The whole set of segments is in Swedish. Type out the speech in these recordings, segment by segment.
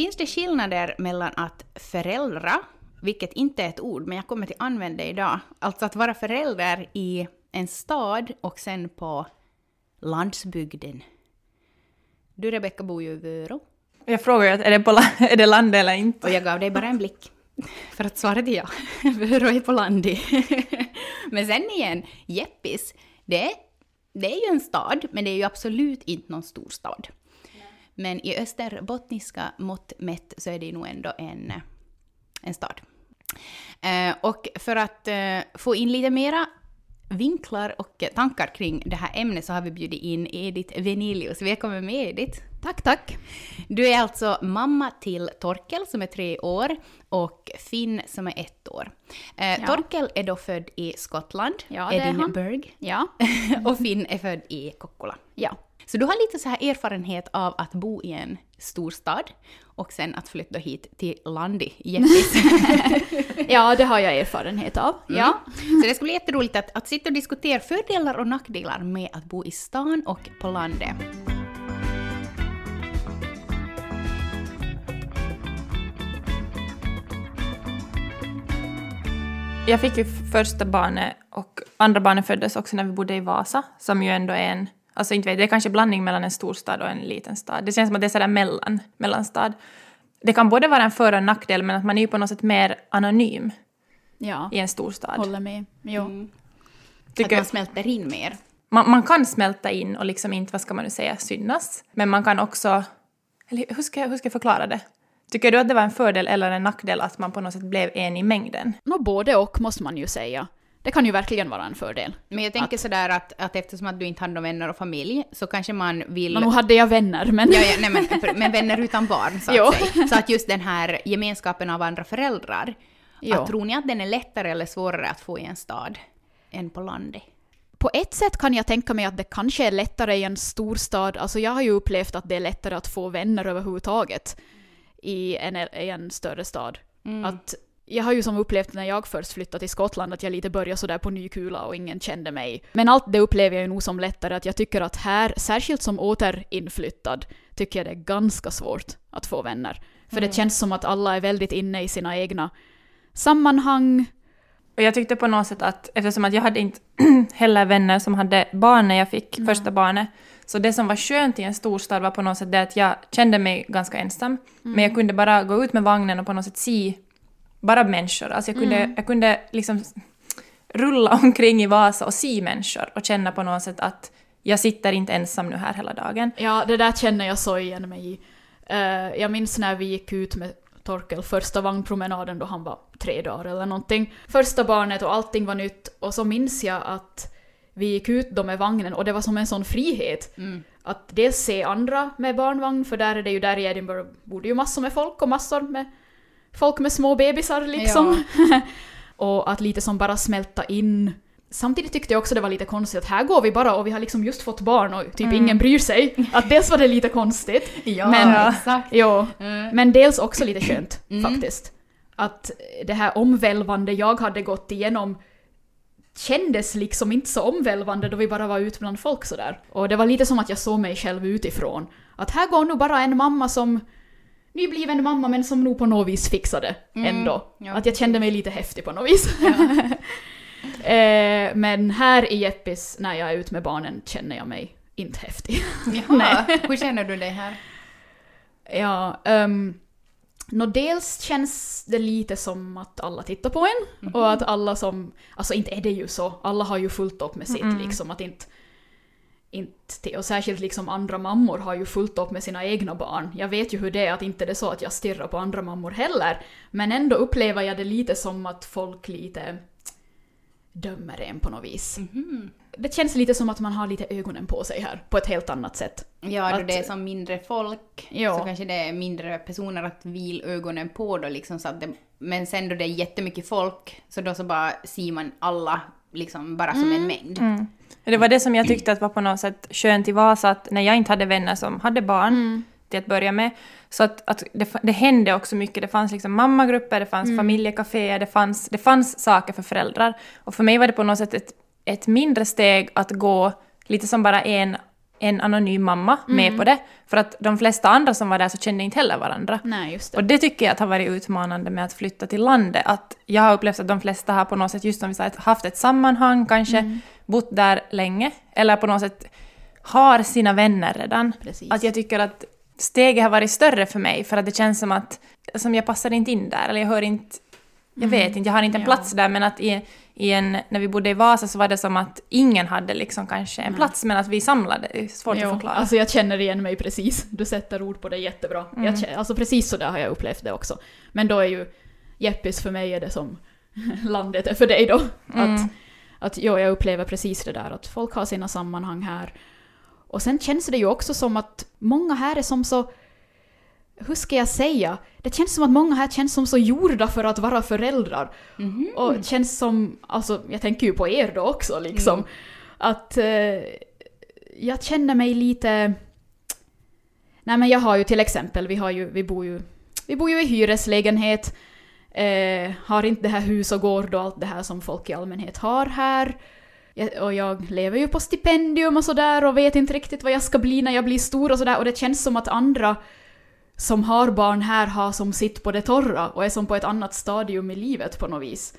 finns det skillnader mellan att föräldra, vilket inte är ett ord, men jag kommer till använda det idag, alltså att vara förälder i en stad och sen på landsbygden? Du Rebecka bor ju i Vörå. Jag frågar ju att är det, på, är det land eller inte? Och jag gav dig bara en blick. För att svaret är ja. Vörå är på landet. Men sen igen, Jeppis, det, det är ju en stad, men det är ju absolut inte någon storstad. Men i österbottniska mått mätt så är det nog ändå en, en stad. Eh, och för att eh, få in lite mera vinklar och tankar kring det här ämnet så har vi bjudit in Edith Venilius. Välkommen med Edith! Tack, tack. Du är alltså mamma till Torkel som är tre år och Finn som är ett år. Eh, Ja. Torkel är då född i Skottland, Ja. Edinburgh, Ja. och Finn är född i Kokkola. Ja. Så du har lite så här erfarenhet av att bo i en storstad och sen att flytta hit till Landi, Jeppis. ja, det har jag erfarenhet av. Ja. Så det ska bli jätteroligt att, att sitta och diskutera fördelar och nackdelar med att bo i stan och på landet. Jag fick ju första barnet och andra barnet föddes också när vi bodde i Vasa, som ju ändå är en... Alltså inte vet, det är kanske blandning mellan en storstad och en liten stad. Det känns som att det är sådär mellan, mellanstad. Det kan både vara en för och en nackdel, men att man är ju på något sätt mer anonym ja. i en storstad. Håller med. Jo. Mm. Att Tycker, man smälter in mer. man, man kan smälta in och liksom inte, vad ska man nu säga, synas. Men man kan också... Eller hur ska, jag- hur ska jag förklara det? Tycker du att det var en fördel eller en nackdel att man på något sätt blev en i mängden? Nå, både och måste man ju säga. Det kan ju verkligen vara en fördel. Men jag tänker sådär att, att eftersom att du inte har några vänner och familj så kanske man vill... Nå, nu hade jag vänner, men... Ja, ja, nej, men, men vänner utan barn, så att säga. Så att just den här gemenskapen av andra föräldrar, Jo. att tror ni att den är lättare eller svårare att få i en stad än på landet? På ett sätt kan jag tänka mig att det kanske är lättare i en storstad. Alltså jag har ju upplevt att det är lättare att få vänner överhuvudtaget i en, i en större stad. Att jag har ju som upplevt när jag först flyttade till Skottland att jag lite började sådär på ny kula och ingen kände mig. Men allt det upplever jag ju nog som lättare att jag tycker att här, särskilt som återinflyttad, tycker jag det är ganska svårt att få vänner. För det känns som att alla är väldigt inne i sina egna sammanhang. Och jag tyckte på något sätt att, eftersom att jag hade inte heller vänner som hade barn när jag fick första barnet, så det som var skönt i en storstad var på något sätt det att jag kände mig ganska ensam, men jag kunde bara gå ut med vagnen och på något sätt se bara människor. Alltså jag kunde, jag kunde liksom rulla omkring i Vasa och se människor och känna på något sätt att jag sitter inte ensam nu här hela dagen. Ja, det där känner jag så igen mig i. Eh, jag minns när vi gick ut med Torkel första vagnpromenaden då han var tre dagar eller någonting. Första barnet och allting var nytt och så minns jag att vi gick ut då med vagnen och det var som en sån frihet. Att dels se andra med barnvagn, för där är det ju där i Edinburgh bor det ju massor med folk och massor med folk med små bebisar liksom. och att lite som bara smälta in. Samtidigt tyckte jag också det var lite konstigt att här går vi bara och vi har liksom just fått barn och typ ingen bryr sig. Att dels var det lite konstigt. Ja, men, exakt. Jo, Mm. men dels också lite skönt Mm. faktiskt. Att det här omvälvande jag hade gått igenom kändes liksom inte så omvälvande då vi bara var ute bland folk sådär. Och det var lite som att jag såg mig själv utifrån. Att här går nu bara en mamma som nybliven mamma men som nog på något vis fixade Mm, ändå. ja. Att jag kände mig lite häftig på något vis. eh, men här i Jeppis, när jag är ute med barnen, känner jag mig inte häftig. Jaha, hur känner du dig här? Ja, um, Nå, dels känns det lite som att alla tittar på en och att alla som... Alltså inte är det ju så, alla har ju fullt upp med sitt Mm. liksom. Att inte, inte, och särskilt liksom andra mammor har ju fullt upp med sina egna barn. Jag vet ju hur det är, att inte det är så att jag stirrar på andra mammor heller. Men ändå upplever jag det lite som att folk lite dömer en på något vis. Mhm. Det känns lite som att man har lite ögonen på sig här, på ett helt annat sätt. Ja, då Att- det är som mindre folk Ja. så kanske det är mindre personer att vil ögonen på då liksom så att det, Men sen då det är jättemycket folk så då så bara ser man alla liksom bara som en mängd. Mm. Det var det som jag tyckte att var på något sätt skönt i Vasa, att när jag inte hade vänner som hade barn till att börja med, så att, att det, det hände också mycket. Det fanns liksom mammagrupper, det fanns familjekaféer, det fanns, det fanns saker för föräldrar. Och för mig var det på något sätt ett, ett mindre steg att gå lite som bara en en anonym mamma med på det. För att de flesta andra som var där så kände inte heller varandra. Nej, just det. Och det tycker jag att har varit utmanande med att flytta till landet. Att jag har upplevt att de flesta har på något sätt, just som vi sa, haft ett sammanhang kanske, Mm. bott där länge, eller på något sätt har sina vänner redan. Precis. Att jag tycker att steget har varit större för mig, för att det känns som att som jag passar inte in där, eller jag hör inte jag vet inte, jag har inte en Mm. Ja. plats där, men att i, i en, när vi bodde i Vasa så var det som att ingen hade liksom kanske en plats, men att vi samlade. Det är svårt Jo, att förklara. Alltså jag känner igen mig precis. Du sätter ord på det jättebra. Mm. Jag känner, alltså precis så där har jag upplevt det också. Men då är ju Jeppis för mig är det som landet är för dig då. Mm. Att, att ja, jag upplever precis det där att folk har sina sammanhang här. Och sen känns det ju också som att många här är som så... Hur ska jag säga? Det känns som att många här känns som så gjorda för att vara föräldrar. Mhm. Och känns som, alltså jag tänker ju på er då också liksom. Mm. Att eh, jag känner mig lite... Nej men jag har ju till exempel, vi, har ju, vi, bor, ju, vi bor ju i hyreslägenhet. Eh, har inte det här hus och gård och allt det här som folk i allmänhet har här. Jag, och jag lever ju på stipendium och sådär och vet inte riktigt vad jag ska bli när jag blir stor och sådär. Och det känns som att andra som har barn här har som sitt på det torra och är som på ett annat stadium i livet på något vis.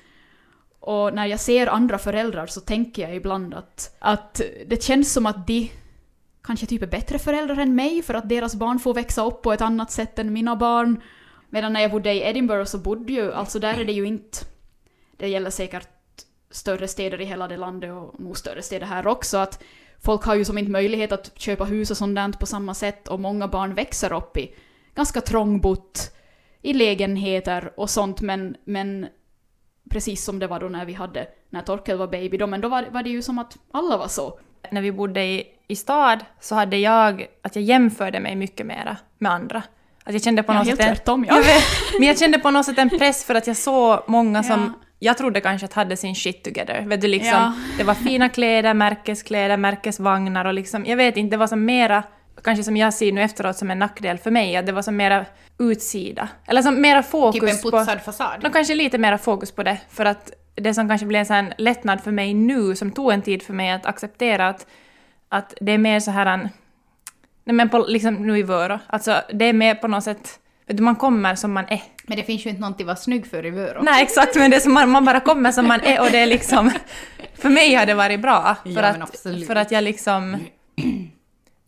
Och när jag ser andra föräldrar så tänker jag ibland att, att det känns som att de kanske typ är bättre föräldrar än mig för att deras barn får växa upp på ett annat sätt än mina barn. Medan när jag bodde i Edinburgh så bodde ju, alltså där är det ju inte, det gäller säkert större städer i hela det landet och nog större städer här också, att folk har ju som inte möjlighet att köpa hus och sånt där på samma sätt och många barn växer upp i ganska trångbott, i lägenheter och sånt men, men precis som det var då när vi hade, när Torkel var baby då, men då var, var det ju som att alla var så. när vi bodde i, i stad så hade jag, att jag jämförde mig mycket mera med andra. Att jag kände på Ja, något helt sätt tvärtom, ja. Jag vet, men jag kände på något sätt en press för att jag såg många som Ja. jag trodde kanske att hade sin shit together. Vet du, liksom, Ja. Det var fina kläder, märkeskläder, märkesvagnar och liksom, jag vet inte, det var som mera, kanske som jag ser nu efteråt som en nackdel för mig, att det var som mera utsida. Eller som mera fokus Typ en på... putsad fasad. Nå, kanske lite mera fokus på det, för att det som kanske blir en sån lättnad för mig nu, som tog en tid för mig att acceptera att, att det är mer så här en... Nej men på, liksom nu i Vörå, alltså det är mer på något sätt... Man kommer som man är. Men det finns ju inte någonting att vara snygg för i Vörå. Nej exakt, men det är som man, man bara kommer som man är och det är liksom... För mig har det varit bra. För, Ja, att, för att jag liksom...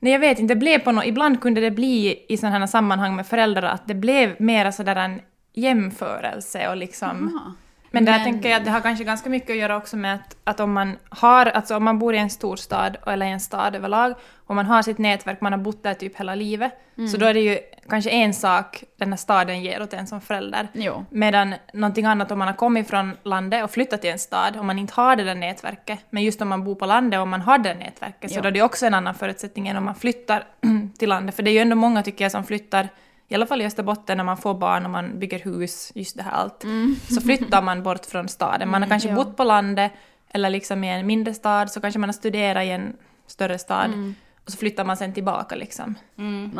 Nej jag vet inte, det blev på något, ibland kunde det bli i sådana här sammanhang med föräldrar att det blev mera sådär en jämförelse och liksom... Ah. Men där Men- tänker jag att det har kanske ganska mycket att göra också med att, att om man har, alltså om man bor i en storstad eller i en stad överlag och man har sitt nätverk, man har bott där typ hela livet, Mm. så då är det ju kanske en sak den här staden ger åt en som förälder. Jo. Medan någonting annat om man har kommit från landet och flyttat till en stad och man inte har det där nätverket. Men just om man bor på landet och man har det där nätverket så Ja. då är det också en annan förutsättning än om man flyttar till landet. För det är ju ändå många tycker jag som flyttar, i alla fall i Österbotten när man får barn och man bygger hus, just det här allt, så flyttar man bort från staden. Man har kanske Mm. bott på landet eller liksom i en mindre stad, så kanske man har studerat i en större stad Mm. Och så flyttar man sen tillbaka liksom.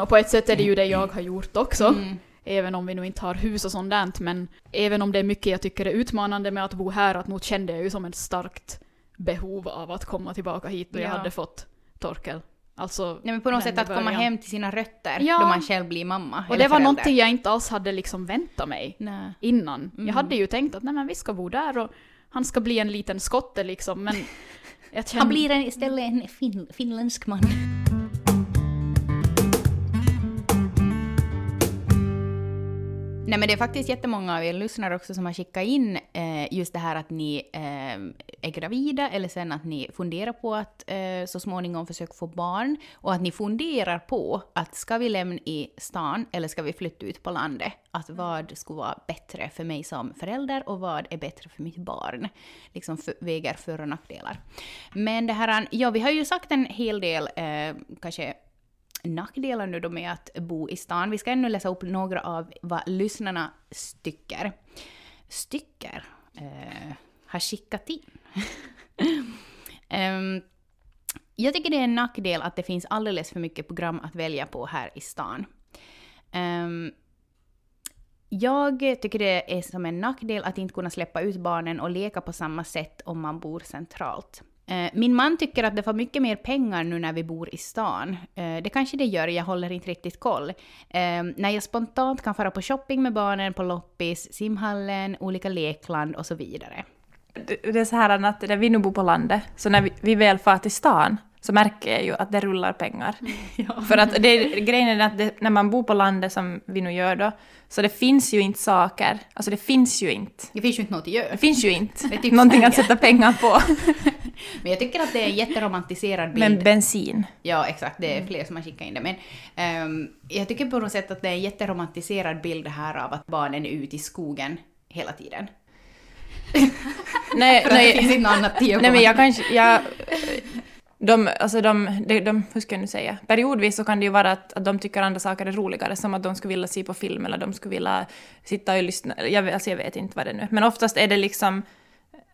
Och på ett sätt är det ju det jag har gjort också. Mm. Även om vi nu inte har hus och sånt där, men även om det är mycket jag tycker är utmanande med att bo här, att nog kände jag ju som ett starkt behov av att komma tillbaka hit då jag Ja. hade fått Torkel. Alltså, Nej, men på något sätt att komma hem till sina rötter Ja. då man själv blir mamma Och det var förälder. någonting jag inte alls hade liksom väntat mig Nej. innan. Mm. Jag hade ju tänkt att nej men vi ska bo där och han ska bli en liten skotte liksom, men jag kände... Han blir en, istället en fin, finländsk man. Nej men det är faktiskt jättemånga av er lyssnare också som har skickat in eh, just det här att ni eh, är gravida eller sen att ni funderar på att eh, så småningom försöka få barn och att ni funderar på att ska vi lämna i stan eller ska vi flytta ut på landet? Att vad skulle vara bättre för mig som förälder och vad är bättre för mitt barn? Liksom för, väger för och nackdelar. Men det här, ja vi har ju sagt en hel del eh, kanske nackdelar nu då med att bo i stan. Vi ska ännu läsa upp några av vad lyssnarna stycker, stycker eh, har skickat in. um, jag tycker det är en nackdel att det finns alldeles för mycket program att välja på här i stan. Um, jag tycker det är som en nackdel att inte kunna släppa ut barnen och leka på samma sätt om man bor centralt. Eh, min man tycker att det får mycket mer pengar nu när vi bor i stan. Eh, det kanske det gör, jag håller inte riktigt koll. Eh, när jag spontant kan fara på shopping med barnen på loppis, simhallen, olika lekland och så vidare. Det det är så här att när vi nu bor på landet, så när vi, vi väl far till stan så märker jag ju att det rullar pengar. För att det, grejen är att det, när man bor på landet som vi nu gör då, så det finns ju inte saker, alltså det finns ju inte. Det finns ju inte något att göra. Det finns ju inte Det typ någonting att sätta pengar på. Men jag tycker att det är en jätteromantiserad bild. Men bensin. Ja, exakt. Det är fler som har skickat in det. Men ehm, jag tycker på något sätt att det är en jätteromantiserad bild här av att barnen är ute i skogen hela tiden. Nej, att det finns inte något annat att Nej men jag kanske, jag... De, alltså de, de, de, hur ska jag nu säga? Periodvis så kan det ju vara att, att de tycker andra saker är roligare, som att de skulle vilja se på film eller de skulle vilja sitta och lyssna. Jag, alltså jag vet inte vad det är nu. Men oftast är det liksom...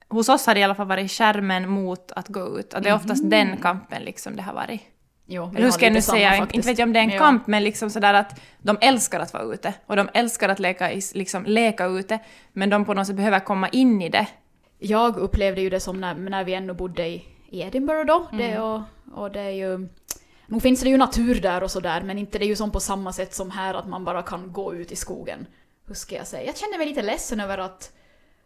Hos oss har det i alla fall varit skärmen mot att gå ut. Och det är oftast den kampen liksom det har varit. Jo, hur ska jag nu säga? faktiskt. Inte vet jag om det är en kamp, men liksom sådär att de älskar att vara ute. Och de älskar att leka, liksom, leka ute. Men de på något sätt behöver komma in i det. Jag upplevde ju det som när, när vi ännu bodde i, i Edinburgh då. Det, Mm. och, och det är ju... Nu finns det ju natur där och sådär, men inte det är ju som på samma sätt som här att man bara kan gå ut i skogen. Hur ska jag säga? Jag känner mig lite ledsen över att,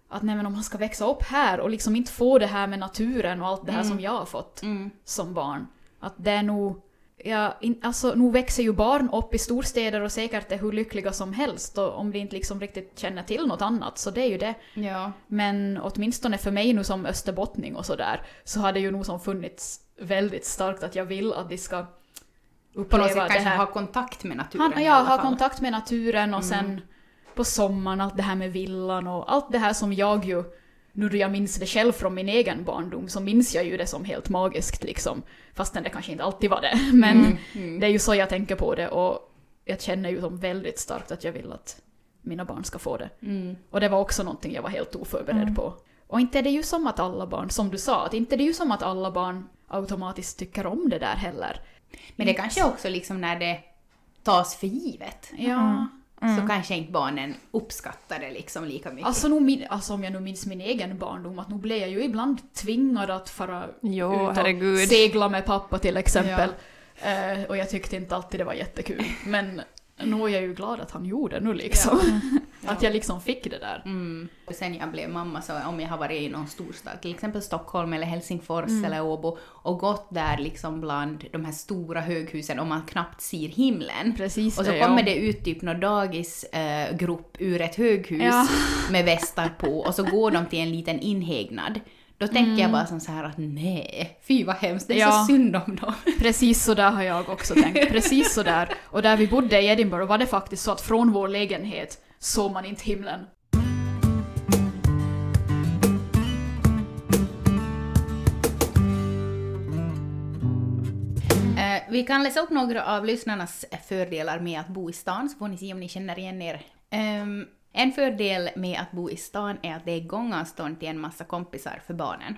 att nej, men om man ska växa upp här och liksom inte få det här med naturen och allt det här som jag har fått Mm. som barn. Att det är nog... Ja, in, alltså, nu växer ju barn upp i storstäder och säkert är hur lyckliga som helst och om de inte liksom riktigt känner till något annat, så det är ju det. Ja. Men åtminstone för mig nu som österbottning och sådär, så har det ju nog som funnits väldigt starkt att jag vill att de ska På något uppleva sätt det kanske här. ha kontakt med naturen Han, ja, ha kontakt med naturen och sen på sommaren allt det här med villan och allt det här som jag ju, nu då jag minns det själv från min egen barndom, så minns jag ju det som helt magiskt liksom. Fastän det kanske inte alltid var det. Men Mm. det är ju så jag tänker på det och jag känner ju som väldigt starkt att jag vill att mina barn ska få det. Mm. Och det var också någonting jag var helt oförberedd på. Och inte är det ju som att alla barn, som du sa, att inte är det ju som att alla barn automatiskt tycker om det där heller. Men det kanske också liksom när det tas för givet. Ja. Så kanske inte barnen uppskattar det liksom lika mycket. Alltså, nog min, alltså om jag nu minns min egen barndom, att nu blev jag ju ibland tvingad att fara Jo, ut och herregud. segla med pappa till exempel. Eh, och jag tyckte inte alltid det var jättekul. Men nu är jag ju glad att han gjorde nu liksom. att jag liksom fick det där. Mm. Sen jag blev mamma så om jag har varit i någon storstad, till exempel Stockholm eller Helsingfors eller Åbo och gått där liksom bland de här stora höghusen och man knappt ser himlen. Precis Och så det, ja. kommer det ut typ någon dagisgrupp eh, ur ett höghus Ja. med västar på och så går de till en liten inhägnad. Då tänker jag bara som så här att nej, fy vad hemskt, det är Ja. så synd om dem. Precis så där har jag också tänkt. Precis så där. Och där vi bodde i Edinburgh var det faktiskt så att från vår lägenhet såg man inte himlen. Eh, vi kan läsa upp några av lyssnarnas fördelar med att bo i stan, så får ni se om ni känner igen er. Ehm, en fördel med att bo i stan är att det är gångavstånd till en massa kompisar för barnen.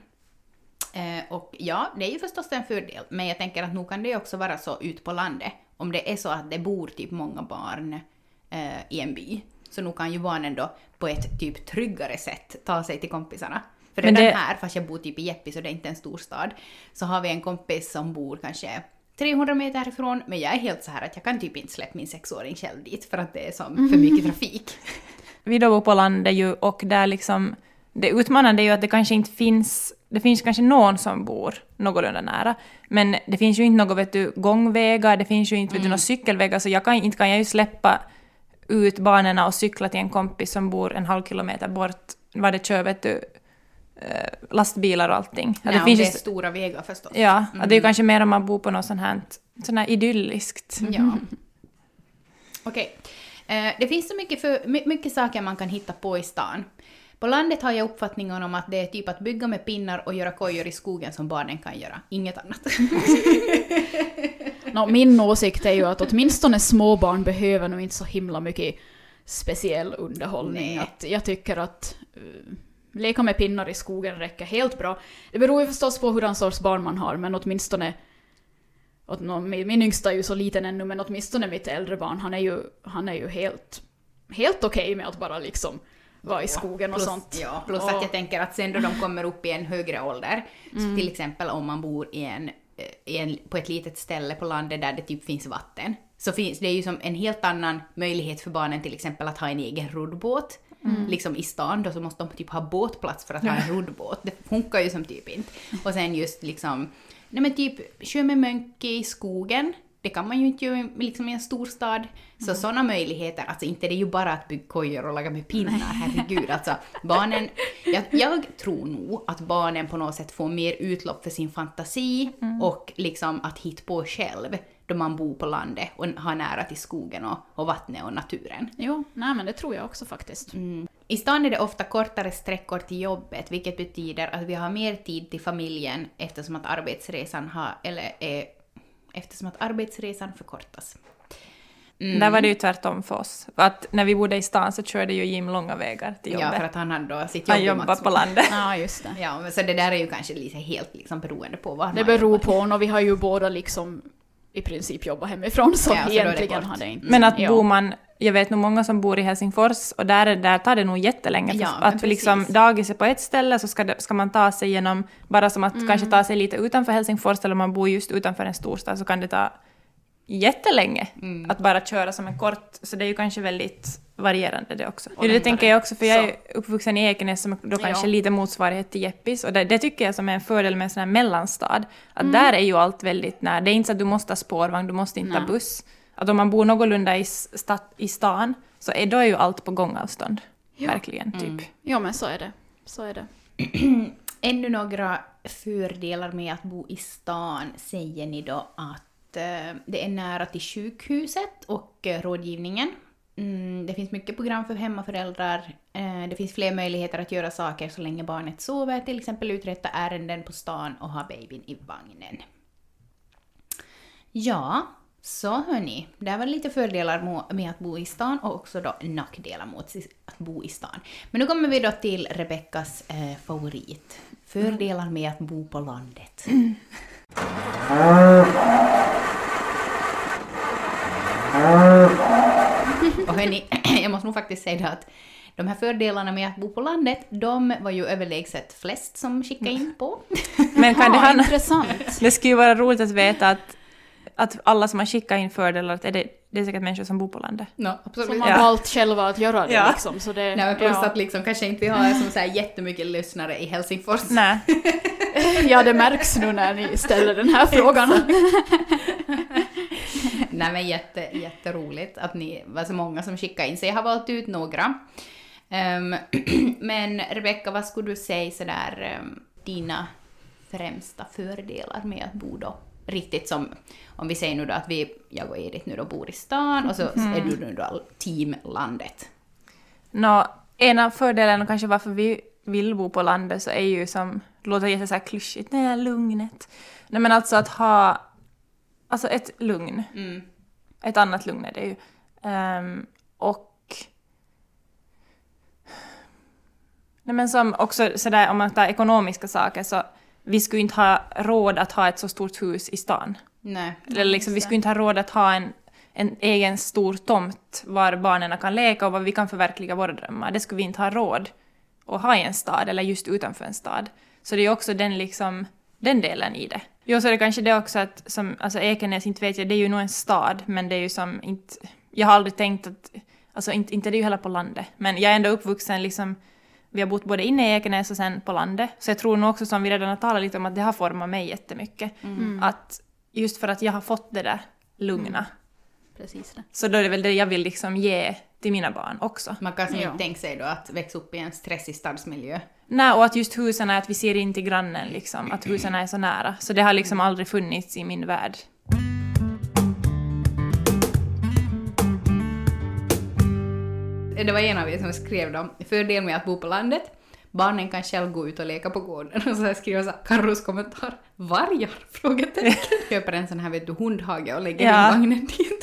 Eh, och ja, det är ju förstås en fördel, men jag tänker att nog kan det också vara så ut på landet. Om det är så att det bor typ många barn eh, i en by, så nog kan ju barnen då på ett typ tryggare sätt ta sig till kompisarna. För redan det- här, fast jag bor typ i Jeppi så det är inte en stor stad, så har vi en kompis som bor kanske 300 meter härifrån, men jag är helt så här att jag kan typ inte släppa min sexåring själv dit för att det är som för mycket trafik. vi då bor på landet ju och där liksom det utmanande är ju att det kanske inte finns, det finns kanske någon som bor någorlunda nära, men det finns ju inte något vet du, gångvägar, det finns ju inte vet du, några cykelvägar, så jag kan, inte kan jag ju släppa ut barnen och cykla till en kompis som bor en halv kilometer bort, var det kör vet du, eh, lastbilar och allting. Ja, det finns det är stora vägar förstås. ja, att det är ju kanske mer om man bor på något sånt här, sånt här idylliskt. Ja. Okej. Eh, det finns så mycket, för, my, mycket saker man kan hitta på i stan. På landet har jag uppfattningen om att det är typ att bygga med pinnar och göra kojor i skogen som barnen kan göra. Inget annat. Nå, min åsikt är ju att åtminstone småbarn behöver nog inte så himla mycket speciell underhållning. Att jag tycker att uh, leka med pinnar i skogen räcker helt bra. Det beror ju förstås på hurdan sorts barn man har, men åtminstone nå, min, min yngsta är ju så liten ännu, men åtminstone mitt äldre barn, han är ju, han är ju helt, helt okej med att bara liksom vara i skogen och plus, sånt. Ja, plus Och- att jag tänker att sen då de kommer upp i en högre ålder, Mm. så till exempel om man bor i en, eh, i en, på ett litet ställe på landet där det typ finns vatten, så finns det är ju som en helt annan möjlighet för barnen till exempel att ha en egen roddbåt. Mm. Liksom i stan då så måste de typ ha båtplats för att ha en roddbåt. Det funkar ju som typ inte. Och sen just liksom, nej men typ kör med mönke i skogen. Det kan man ju inte göra liksom i en storstad. Så Mm. sådana möjligheter, alltså inte det är ju bara att bygga kojor och laga med pinnar, herregud. Alltså barnen, jag, jag tror nog att barnen på något sätt får mer utlopp för sin fantasi Mm. och liksom att hitta på själv då man bor på landet och har nära till skogen och, och vattnet och naturen. Jo, nej men det tror jag också faktiskt. Mm. I stan är det ofta kortare sträckor till jobbet, vilket betyder att vi har mer tid till familjen eftersom att arbetsresan har, eller eh, eftersom att arbetsresan förkortas. Mm. Där var det ju tvärtom för oss. Att när vi bodde i stan så körde ju Jim långa vägar till jobbet. Ja, för att han hade då sitt jobb Han Maxbo. på landet. Ja, just det. Ja, men så det där är ju kanske lite helt liksom beroende på var Det man beror jobbar. på, och vi har ju båda liksom i princip jobbat hemifrån, så Ja, egentligen har det inte... Men att ja. bor man, jag vet nog många som bor i Helsingfors och där, är- där tar det nog jättelänge. För Ja, att liksom dagis är på ett ställe så ska, det, ska man ta sig genom, bara som att Mm. kanske ta sig lite utanför Helsingfors eller om man bor just utanför en storstad så kan det ta jättelänge Mm. att bara köra som en kort, så det är ju kanske väldigt varierande det också. Och det längre. tänker jag också, för jag är Så. uppvuxen i Ekenäs som är då kanske Ja. lite motsvarighet till Jeppis och det, det tycker jag som är en fördel med en sån här mellanstad. Att Mm. där är ju allt väldigt nära. Det är inte så att du måste ha spårvagn, du måste inte ha Nej. buss. Att om man bor någorlunda i, sta, i stan så är då är ju allt på gångavstånd. Ja. Verkligen, typ. Ja, men så är det. Så är det. Ännu några fördelar med att bo i stan säger ni då att eh, det är nära till sjukhuset och eh, rådgivningen. Mm, det finns mycket program för hemmaföräldrar. Eh, det finns fler möjligheter att göra saker så länge barnet sover, till exempel uträtta ärenden på stan och ha babyn i vagnen. Ja, så hörni, det var lite fördelar med att bo i stan och också då nackdelar mot att bo i stan. Men nu kommer vi då till Rebeckas eh, favorit. Fördelar med att bo på landet. Mm. Och hörni, jag måste nog faktiskt säga det att de här fördelarna med att bo på landet, de var ju överlägset flest som skickade in på. Men kan det, ha, intressant. det skulle ju vara roligt att veta att, att alla som har skickat in fördelar, att är det, det är säkert människor som bor på landet. No, Som absolut. har Ja. valt själva att göra det Ja. liksom. Så det, Nej, men plus ja. att liksom kanske inte vi har som så här jättemycket lyssnare i Helsingfors. Nej. ja, det märks nu när ni ställer den här frågan. Nej men jätte, jätteroligt att ni var så många som skickade in, så jag har valt ut några. Ehm, men Rebecka, vad skulle du säga sådär um, dina främsta fördelar med att bo då? Riktigt som, om vi säger nu då att vi, jag och Edith nu då bor i stan och så är du nu då team landet. Nå, en av fördelarna kanske varför vi vill bo på landet så är ju som, det låter jätte så här klyschigt, nej, lugnet. Nej men alltså att ha, alltså ett lugn. Mm. Ett annat lugn är det ju. Ehm, och... Nej men som också sådär om man tar ekonomiska saker så vi skulle inte ha råd att ha ett så stort hus i stan. Nej. Eller liksom, vi skulle inte ha råd att ha en, en egen stor tomt var barnen kan leka och var vi kan förverkliga våra drömmar. Det skulle vi inte ha råd att ha i en stad eller just utanför en stad. Så det är också den, liksom, den delen i det. Jo, så det kanske det också att som, alltså Ekenäs, inte vet jag, det är ju nog en stad, men det är ju som inte... Jag har aldrig tänkt att... Alltså inte, inte det är ju heller på landet, men jag är ändå uppvuxen liksom... Vi har bott både inne i Ekenäs och sen på landet. Så jag tror nog också, som vi redan har talat lite om, att det har format mig jättemycket. Att just för att jag har fått det där lugna. Precis det. Så då är det väl det jag vill liksom ge till mina barn också. Man kan inte tänka sig då att växa upp i en stressig stadsmiljö. Nej, och att just husen är att vi ser in till grannen liksom, att husen är så nära. Så det har liksom aldrig funnits i min värld. Det var en av er som skrev då, fördel med att bo på landet, barnen kan själv gå ut och leka på gården. Och så skriver jag så här, Carros kommentar, vargar? Frågetecken. Köper en sån här vet du, hundhage och lägger Ja. in vagnen dit.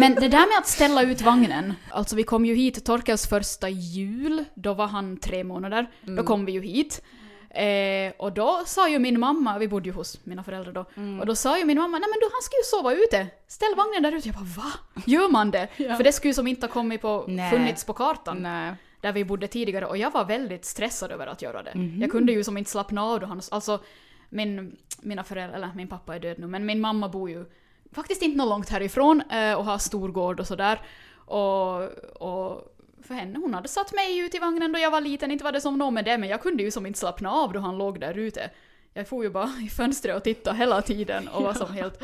Men det där med att ställa ut vagnen, alltså vi kom ju hit Torkels första jul, då var han tre månader, då kom vi ju hit. Eh, och då sa ju min mamma, vi bodde ju hos mina föräldrar då, och då sa ju min mamma nej men du han ska ju sova ute, ställ vagnen där ute. Jag bara va? Gör man det? För det skulle ju som inte ha kommit på, Nej. funnits på kartan. Nej. där vi bodde tidigare och jag var väldigt stressad över att göra det. Mhm. Jag kunde ju som inte slappna av då han, alltså min, mina föräldrar, eller min pappa är död nu, men min mamma bor ju faktiskt inte något långt härifrån eh, och har stor gård och sådär. Och, och för henne, hon hade satt mig ut i vagnen då jag var liten, inte var det som någon med det, men jag kunde ju som inte slappna av då han låg där ute. Jag får ju bara i fönstret och titta hela tiden och var som helt...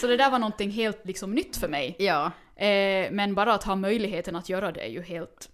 Så det där var någonting helt liksom nytt för mig. Ja. Eh, men bara att ha möjligheten att göra det är ju helt,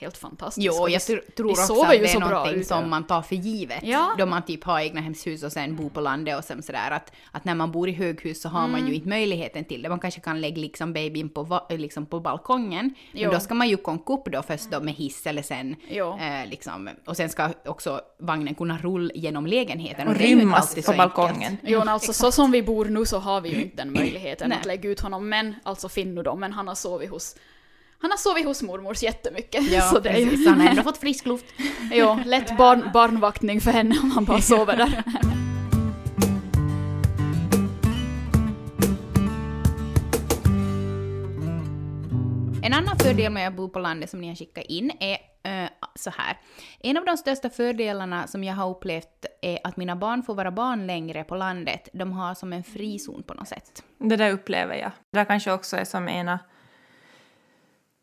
helt fantastiskt. Jo, jag tr- tror vi också att det är någonting ute. som man tar för givet. Ja. Då man typ har egna hemshus och sen bor på landet och sen sådär att, att när man bor i höghus så har man Mm. ju inte möjligheten till det. Man kanske kan lägga liksom babyn på, liksom på balkongen. Men Jo. då ska man ju konka upp då först då med hiss eller sen eh, liksom, och sen ska också vagnen kunna rulla genom lägenheten. Och rymmas på balkongen. Jo, men alltså så som vi bor nu så har vi ju inte den möjligheten att lägga ut honom. Men, alltså Finnu då, men han har sovit hos han har sovit hos mormors jättemycket. Ja, så det är ju. Han har ändå fått frisk luft. jo, lätt barn, barnvaktning för henne om han bara sover där. En annan fördel med att bo på landet som ni har skickat in är eh, så här. En av de största fördelarna som jag har upplevt är att mina barn får vara barn längre på landet. De har som en frizon på något sätt. Det där upplever jag. Det där kanske också är som ena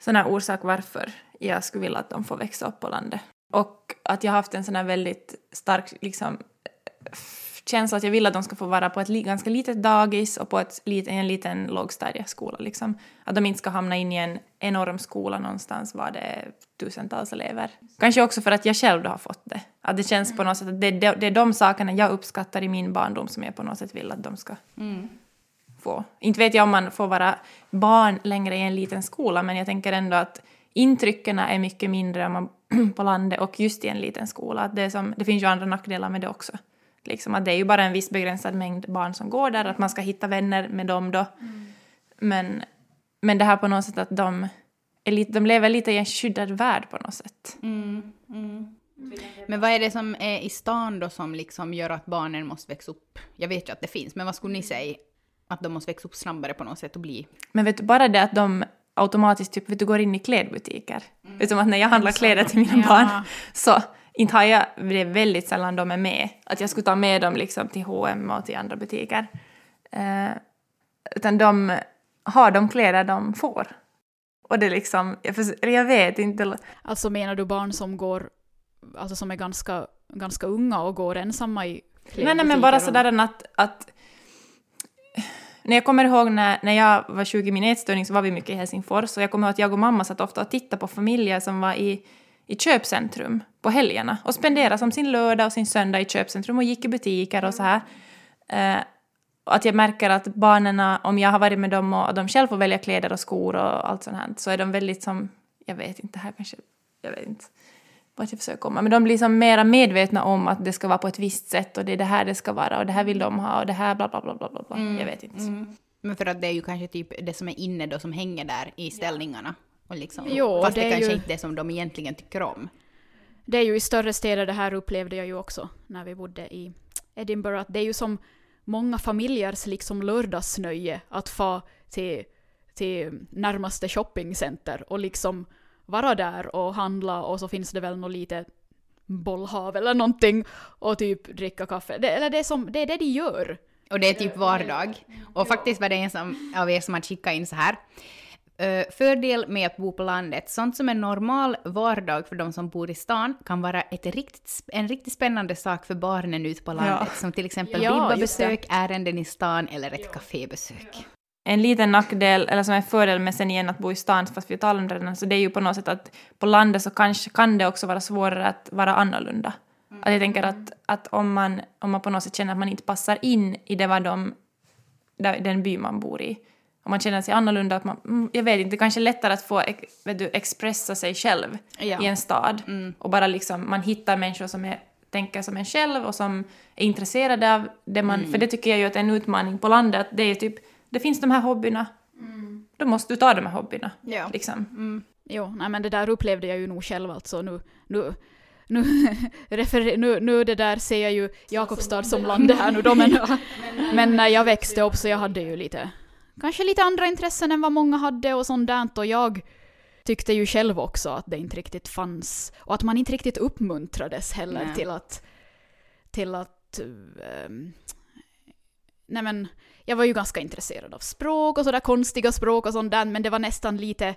sån här orsak varför jag skulle vilja att de får växa upp på landet. Och att jag har haft en sån här väldigt stark liksom, eh, känsla att jag vill att de ska få vara på ett li- ganska litet dagis och på ett, lit- en liten lågstadieskola. Liksom. Att de inte ska hamna in i en enorm skola någonstans var det är tusentals elever. Kanske också för att jag själv har fått det. Att det känns på något sätt att det, det, det är de sakerna jag uppskattar i min barndom som jag på något sätt vill att de ska mm få. Inte vet jag om man får vara barn längre i en liten skola, men jag tänker ändå att intrycken är mycket mindre om man på landet och just i en liten skola. Att det, som, det finns ju andra nackdelar med det också. Liksom att det är ju bara en viss begränsad mängd barn som går där, att man ska hitta vänner med dem då. Men, men det här på något sätt att de, är lite, de lever lite i en skyddad värld på något sätt. Men vad är det som är i stan då som liksom gör att barnen måste växa upp? Jag vet ju att det finns, men vad skulle ni säga? Att de måste växa upp snabbare på något sätt och bli... Men vet du, bara det att de automatiskt typ, vet du, går in i klädbutiker. Du, som att när jag handlar kläder till mina Ja. barn så inte har jag, det är väldigt sällan de är med. Att jag skulle ta med dem liksom till H&M och till andra butiker. Eh, utan de har de kläder de får. Och det är liksom, jag, jag vet inte. Alltså menar du barn som går, alltså som är ganska, ganska unga och går ensamma i Nej, nej men bara och- sådär att, att när jag kommer ihåg när, när jag var 20 i min ätstörning så var vi mycket i Helsingfors och jag kommer ihåg att jag och mamma satt ofta och tittade på familjer som var i, i köpcentrum på helgerna och spenderade som sin lördag och sin söndag i köpcentrum och gick i butiker och så här. Eh, att jag märker att barnen, om jag har varit med dem och de själva får välja kläder och skor och allt sånt här, så är de väldigt som, jag vet inte, här kanske, jag vet inte vart jag försöker komma, men de blir som mera medvetna om att det ska vara på ett visst sätt och det är det här det ska vara och det här vill de ha och det här bla bla bla bla bla. bla. Jag vet inte. Men för att det är ju kanske typ det som är inne då som hänger där i ställningarna. Och liksom, Jo, fast det, det kanske ju- inte är det som de egentligen tycker om. Det är ju i större städer, det här upplevde jag ju också när vi bodde i Edinburgh, att det är ju som många familjers liksom lördagsnöje att få till, till närmaste shoppingcenter och liksom vara där och handla och så finns det väl något litet bollhav eller någonting och typ dricka kaffe. Det, eller det är, som, det är det de gör. Och det är typ vardag. Och faktiskt var det en som, av er som hade skickat in så här. Uh, fördel med att bo på landet. Sånt som är normal vardag för de som bor i stan kan vara ett riktigt, sp- en riktigt spännande sak för barnen ute på landet. Som till exempel Ja, bibbabesök, ärenden i stan eller ett kafébesök. En liten nackdel, eller som en fördel med sen igen att bo i stan, fast vi talar om det redan, så det är ju på något sätt att på landet så kanske kan det också vara svårare att vara annorlunda. Att jag tänker att, att om, man, om man på något sätt känner att man inte passar in i det vad de, där, den by man bor i, om man känner sig annorlunda, att man, mm, jag vet inte, det kanske är lättare att få vet du, expressa sig själv Ja. i en stad. Och bara liksom, man hittar människor som är, tänker som en själv och som är intresserade av det man, för det tycker jag ju att är en utmaning på landet, det är typ, det finns de här hobbyerna, då måste du ta de här hobbyerna. Ja. Liksom. Jo, nej men det där upplevde jag ju nog själv alltså. Nu, nu, nu, refer, nu, nu det där ser jag ju Jakobstad som landet här nu då, men, men när jag växte upp så jag hade ju lite, kanske lite andra intressen än vad många hade och sånt där och jag, tyckte ju själv också att det inte riktigt fanns, och att man inte riktigt uppmuntrades heller Nej. till att, till att ehm, nej men, jag var ju ganska intresserad av språk och sådär konstiga språk och sånt där, men det var nästan lite,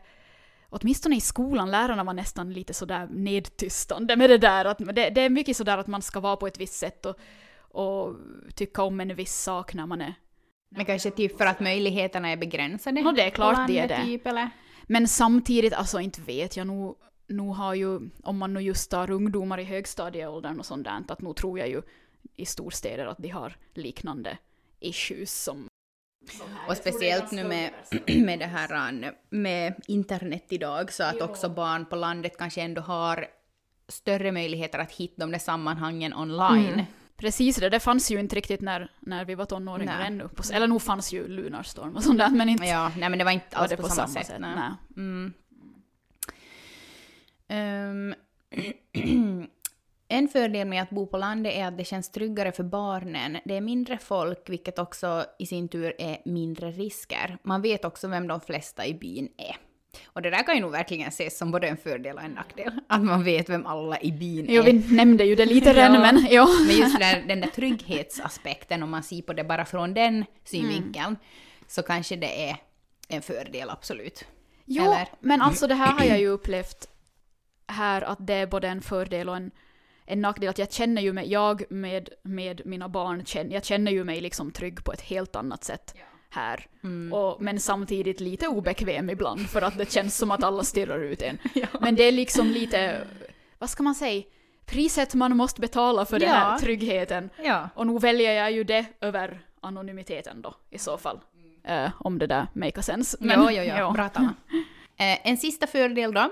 åtminstone i skolan, lärarna var nästan lite sådär nedtystande med det där. Att det, det är mycket sådär att man ska vara på ett visst sätt och, och tycka om en viss sak när man är... Men kanske typ för att möjligheterna är begränsade? Nå, det är klart det är det. Typ? Men samtidigt, alltså inte vet jag nog, nog har ju, om man nu just tar ungdomar i högstadieåldern och sånt där, att nog tror jag ju i storstäder att de har liknande issues som Och speciellt nu med, med det här an- med internet idag så att också barn på landet kanske ändå har större möjligheter att hitta de där sammanhangen online. Mm. Precis det, det fanns ju inte riktigt när, när vi var tonåringar Nej. ännu. På, eller nog fanns ju Lunarstorm och sånt där, men inte Ja, nej men det var inte var alls det på, samma, sätt. nej. Nej. Mm. Ehm, en fördel med att bo på landet är att det känns tryggare för barnen. Det är mindre folk, vilket också i sin tur är mindre risker. Man vet också vem de flesta i byn är. Och det där kan ju nog verkligen ses som både en fördel och en nackdel. Att man vet vem alla i byn Jo, är. vi nämnde ju det lite redan, Ja. men ja. Men just där, den där trygghetsaspekten, om man ser på det bara från den synvinkeln, Mm. så kanske det är en fördel, absolut. Jo, Eller? men alltså det här har jag ju upplevt här att det är både en fördel och en, en nackdel. Att jag känner ju mig, jag med, med mina barn, känner, jag känner ju mig liksom trygg på ett helt annat sätt här. Mm. Och, men samtidigt lite obekväm ibland för att det känns som att alla stirrar ut en. Men det är liksom lite, vad ska man säga, priset man måste betala för den här Ja. tryggheten. Ja. Och nu väljer jag ju det över anonymiteten då i så fall. Eh, om det där make sense. Men, jo, jo, jo. ja. Bra talat. Eh, en sista fördel då.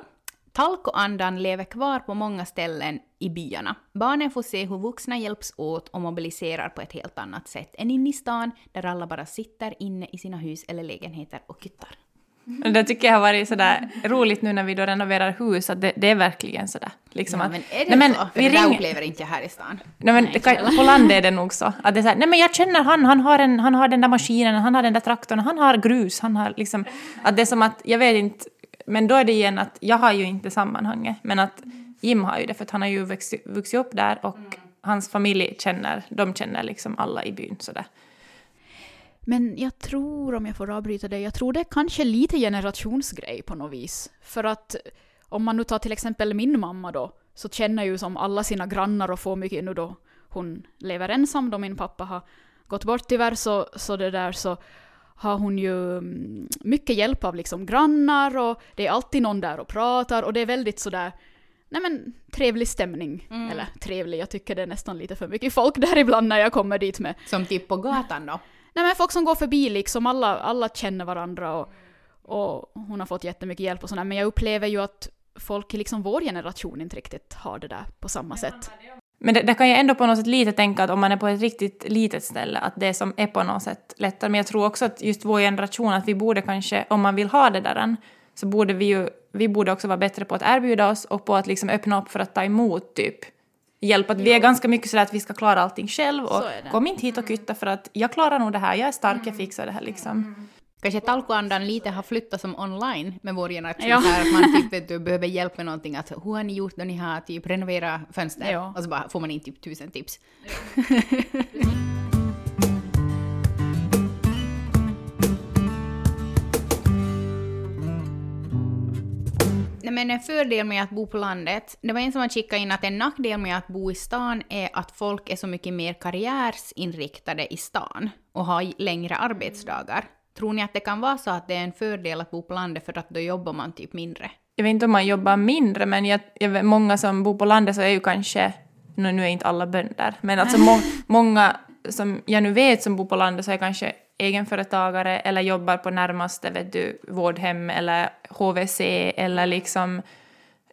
Talkoandan lever kvar på många ställen i byarna. Barnen får se hur vuxna hjälps åt och mobiliserar på ett helt annat sätt än inne i stan där alla bara sitter inne i sina hus eller lägenheter och kyttar. Det tycker jag har varit sådär roligt nu när vi då renoverar hus, att det, det är verkligen sådär. Liksom Ja, men är det nej, men så? För vi det där upplever inte jag här i stan. Nej, men det kan, på landet är det nog så. Att det är så här, nej men jag känner han, han har, en, han har den där maskinen, han har den där traktorn, han har grus, han har liksom... Att det är som att, jag vet inte, men då är det igen att jag har ju inte sammanhanget, men att Jim har ju det för att han har ju vuxit, vuxit upp där och hans familj känner, de känner liksom alla i byn sådär. Men jag tror, om jag får avbryta dig, jag tror det är kanske lite generationsgrej på något vis. För att om man nu tar till exempel min mamma då, så känner ju som alla sina grannar och får mycket nu då hon lever ensam då min pappa har gått bort tyvärr så, så det där så har hon ju mm, mycket hjälp av liksom grannar och det är alltid någon där och pratar och det är väldigt sådär Nej men trevlig stämning. Eller trevlig, jag tycker det är nästan lite för mycket folk där ibland när jag kommer dit med Som typ på gatan då. Nej men folk som går förbi liksom, alla, alla känner varandra och, och hon har fått jättemycket hjälp och sådär. Men jag upplever ju att folk i liksom vår generation inte riktigt har det där på samma sätt. Men det, det kan jag ändå på något sätt lite tänka att om man är på ett riktigt litet ställe, att det som är på något sätt lättare. Men jag tror också att just vår generation, att vi borde kanske, om man vill ha det där, så borde vi ju, vi borde också vara bättre på att erbjuda oss och på att liksom öppna upp för att ta emot typ hjälp. Att vi är ganska mycket sådär att vi ska klara allting själv och kom inte hit och kytta för att jag klarar nog det här, jag är stark, jag fixar det här liksom. Kanske talkoandan lite har flyttat som online med vår generation. Ja. Så att man typ vet, du behöver hjälp med någonting. Att, hur har ni gjort när ni har typ renoverat fönster? Ja. Och så bara får man in typ tusen tips. Nej, men en fördel med att bo på landet, det var en som har skickat in att en nackdel med att bo i stan är att folk är så mycket mer karriärsinriktade i stan och har längre arbetsdagar. Tror ni att det kan vara så att det är en fördel att bo på landet för att då jobbar man typ mindre? Jag vet inte om man jobbar mindre, men jag, jag vet, många som bor på landet så är ju kanske, nu, nu är inte alla bönder, men alltså må, många som jag nu vet som bor på landet så är kanske egenföretagare eller jobbar på närmaste vet du, vårdhem eller HVC eller liksom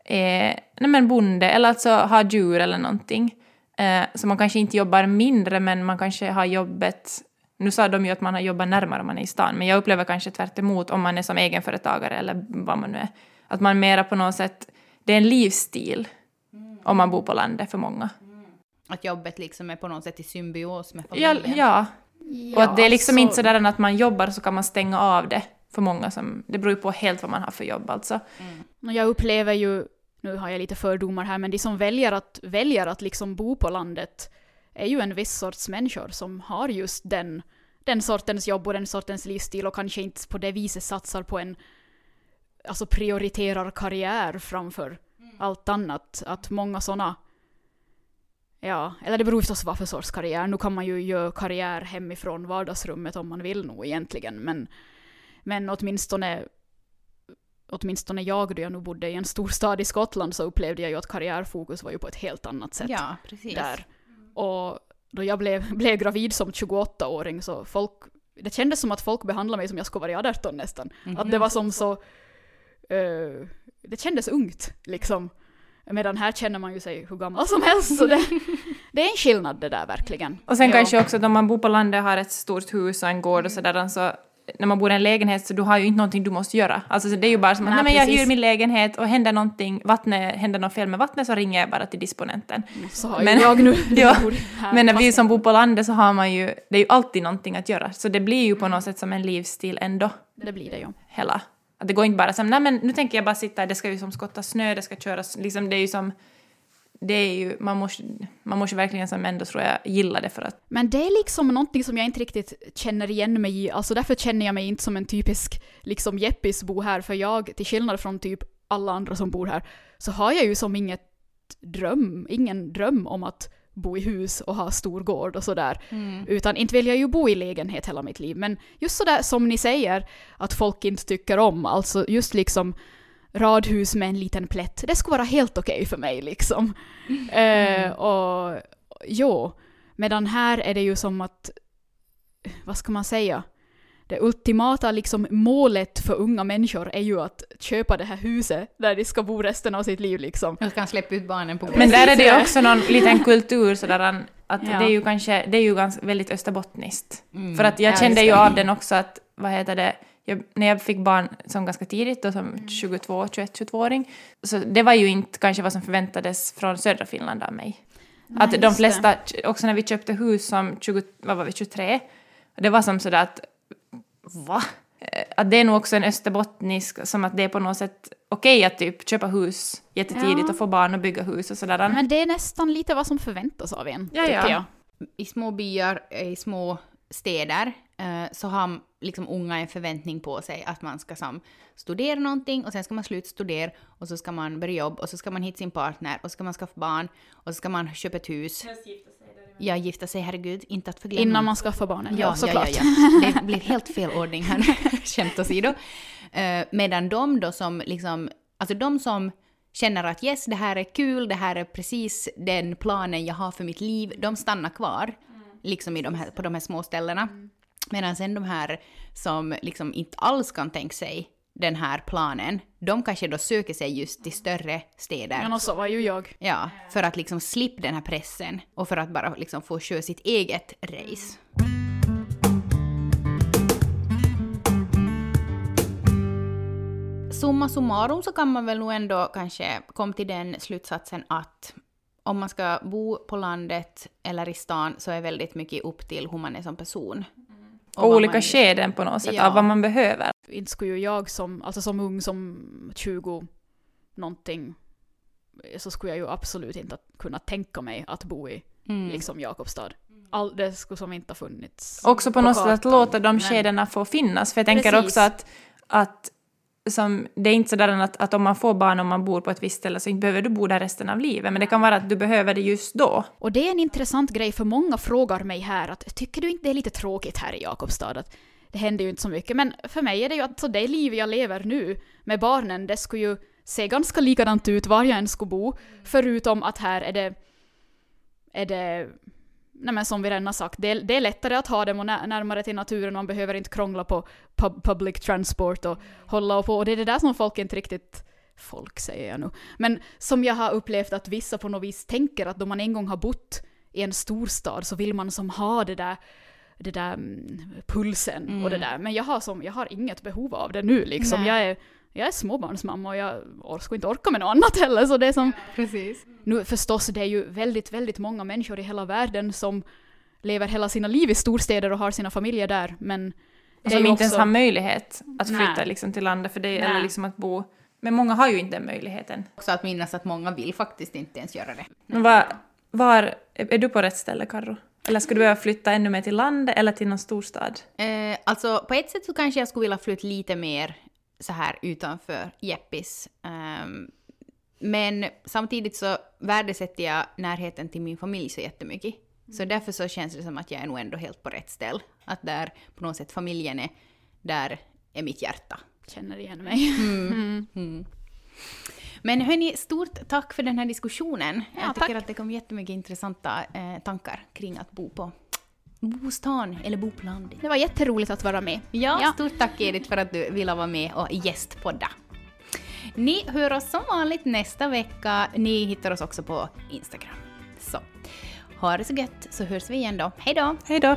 eh, nej men bonde eller alltså har djur eller någonting. Eh, så man kanske inte jobbar mindre men man kanske har jobbet nu sa de ju att man har jobbat närmare om man är i stan, men jag upplever kanske tvärt emot om man är som egenföretagare eller vad man nu är. Att man mera på något sätt, det är en livsstil om man bor på landet för många. Att jobbet liksom är på något sätt i symbios med Ja, familjen? ja. och att det är liksom alltså- inte sådär att man jobbar så kan man stänga av det. för många som, det beror ju på helt vad man har för jobb alltså. Och Jag upplever ju, nu har jag lite fördomar här, men de som väljer att, väljer att liksom bo på landet är ju en viss sorts människor som har just den, den sortens jobb och den sortens livsstil och kanske inte på det viset satsar på en, alltså prioriterar karriär framför allt annat. Att många sådana, ja, eller det beror förstås vad för sorts karriär. Nu kan man ju göra karriär hemifrån vardagsrummet om man vill nog egentligen, men, men åtminstone åtminstone jag då jag nu bodde i en storstad i Skottland så upplevde jag ju att karriärfokus var ju på ett helt annat sätt Ja, precis. där. Och då jag blev, blev gravid som 28-åring så folk, det kändes som att folk behandlade mig som jag skulle vara 18 nästan. Att det var som så, eh, det kändes ungt liksom. Medan här känner man ju sig hur gammal som helst. Så det, det är en skillnad det där verkligen. Och sen Ja. kanske också om man bor på landet och har ett stort hus och en gård Mm. och sådär, så när man bor i en lägenhet så du har ju inte någonting du måste göra. Alltså så det är ju bara som att Nej, nej, men jag hyr min lägenhet och händer någonting, vattnet, händer något fel med vattnet så ringer jag bara till disponenten. Så har Men- jag nu Ja. Men när vi som bor på landet så har man ju, det är ju alltid någonting att göra. Så det blir ju på något sätt som en livsstil ändå, Det blir det ju. hela. Att det går inte bara som, nej men nu tänker jag bara sitta det ska ju som skotta snö, det ska köras, liksom det är ju som, det är ju, man måste, man måste verkligen som ändå tror jag gilla det för att Men det är liksom någonting som jag inte riktigt känner igen mig i. Alltså därför känner jag mig inte som en typisk liksom Jeppis-bo här. För jag, till skillnad från typ alla andra som bor här, så har jag ju som inget dröm, ingen dröm om att bo i hus och ha stor gård och sådär. Utan inte vill jag ju bo i lägenhet hela mitt liv. Men just sådär som ni säger, att folk inte tycker om, alltså just liksom radhus med en liten plätt, det skulle vara helt okej för mig liksom. Eh, och jo, medan här är det ju som att, vad ska man säga? Det ultimata liksom målet för unga människor är ju att köpa det här huset där de ska bo resten av sitt liv liksom. Jag kan släppa ut barnen på Men där är det ju också någon liten kultur sådär att Ja. det är ju kanske, det är ju ganska väldigt österbottniskt. Mm. För att jag Ja, kände ju av den också att, vad heter det, jag, när jag fick barn som ganska tidigt, då som 22, 21, 22-åring, så det var ju inte kanske vad som förväntades från södra Finland av mig. Nej, att de flesta, också när vi köpte hus som 20, vad var vi, 23, det var som sådär att, va? Eh, Att det är nog också en österbottnisk, som att det är på något sätt okej att typ köpa hus jättetidigt Ja. och få barn och bygga hus och sådär. Men det är nästan lite vad som förväntas av en, Ja, tycker ja. jag. I små byar, i små städer, så har liksom unga en förväntning på sig att man ska som, studera någonting och sen ska man slutstudera och så ska man börja jobba och så ska man hitta sin partner och så ska man skaffa barn och så ska man köpa ett hus. Ja, gifta sig, herregud, inte att förglömma. Innan man skaffar barnen, ja, Ja, såklart. ja, ja. Det blir helt fel ordning här, skämt åsido. Uh, medan de då som liksom, alltså de som känner att yes, det här är kul, det här är precis den planen jag har för mitt liv, de stannar kvar, liksom i de här, på de här små ställena. Medan sen de här som liksom inte alls kan tänka sig den här planen, de kanske då söker sig just till större städer. Men så var ju jag. Ja, för att liksom slippa den här pressen och för att bara liksom få köra sitt eget race. Summa summarum så kan man väl nog ändå kanske komma till den slutsatsen att om man ska bo på landet eller i stan så är väldigt mycket upp till hur man är som person. Och olika man- skeden på något sätt Ja. av vad man behöver. Inte skulle ju jag som, alltså som ung, som 20 någonting, så skulle jag ju absolut inte kunna tänka mig att bo i Mm. liksom Jakobstad. All, det skulle som inte ha funnits Också på, något sätt att kartan. låta de skedena få finnas. För jag tänker Precis. också att, att som, det är inte sådär att, att om man får barn och man bor på ett visst ställe så inte behöver du bo där resten av livet. Men det kan vara att du behöver det just då. Och det är en intressant grej, för många frågar mig här att tycker du inte det är lite tråkigt här i Jakobstad? Att det händer ju inte så mycket. Men för mig är det ju att så det liv jag lever nu med barnen, det skulle ju se ganska likadant ut var jag än skulle bo. Förutom att här är det, är det Nej men som vi redan har sagt, det är, det är lättare att ha dem och när, närmare till naturen, man behöver inte krångla på pub, public transport och hålla och på. Och det är det där som folk inte riktigt folk säger jag nu. Men som jag har upplevt att vissa på något vis tänker att då man en gång har bott i en storstad så vill man som ha det där, det där mm, pulsen och det där. Men jag har, som, jag har inget behov av det nu liksom. Nej. Jag är, jag är småbarnsmamma och jag skulle inte orka med något annat heller. Så det är som, Precis. nu förstås, det är ju väldigt, väldigt många människor i hela världen som lever hela sina liv i storstäder och har sina familjer där. Men Det är som inte ens också- har möjlighet att flytta Nej. liksom till landet för det, Nej. eller liksom att bo. Men många har ju inte den möjligheten. Också att minnas att många vill faktiskt inte ens göra det. Men var, var, är du på rätt ställe, Karro? Eller skulle du behöva flytta ännu mer till landet eller till någon storstad? Eh, alltså på ett sätt så kanske jag skulle vilja flytta lite mer så här utanför Jeppis. Ehm, men samtidigt så värdesätter jag närheten till min familj så jättemycket. Så därför så känns det som att jag är nog ändå helt på rätt ställe. Att där på något sätt familjen är, där är mitt hjärta. Känner igen mig. Mm. Men hörni, stort tack för den här diskussionen. Ja, jag tycker tack. att det kom jättemycket intressanta eh, tankar kring att bo på bostan eller bo på landet. Det var jätteroligt att vara med. Ja, Ja. stort tack Edith för att du ville vara med och gästpodda. Ni hör oss som vanligt nästa vecka. Ni hittar oss också på Instagram. Så, ha det så gött så hörs vi igen då. Hej då! Hej då!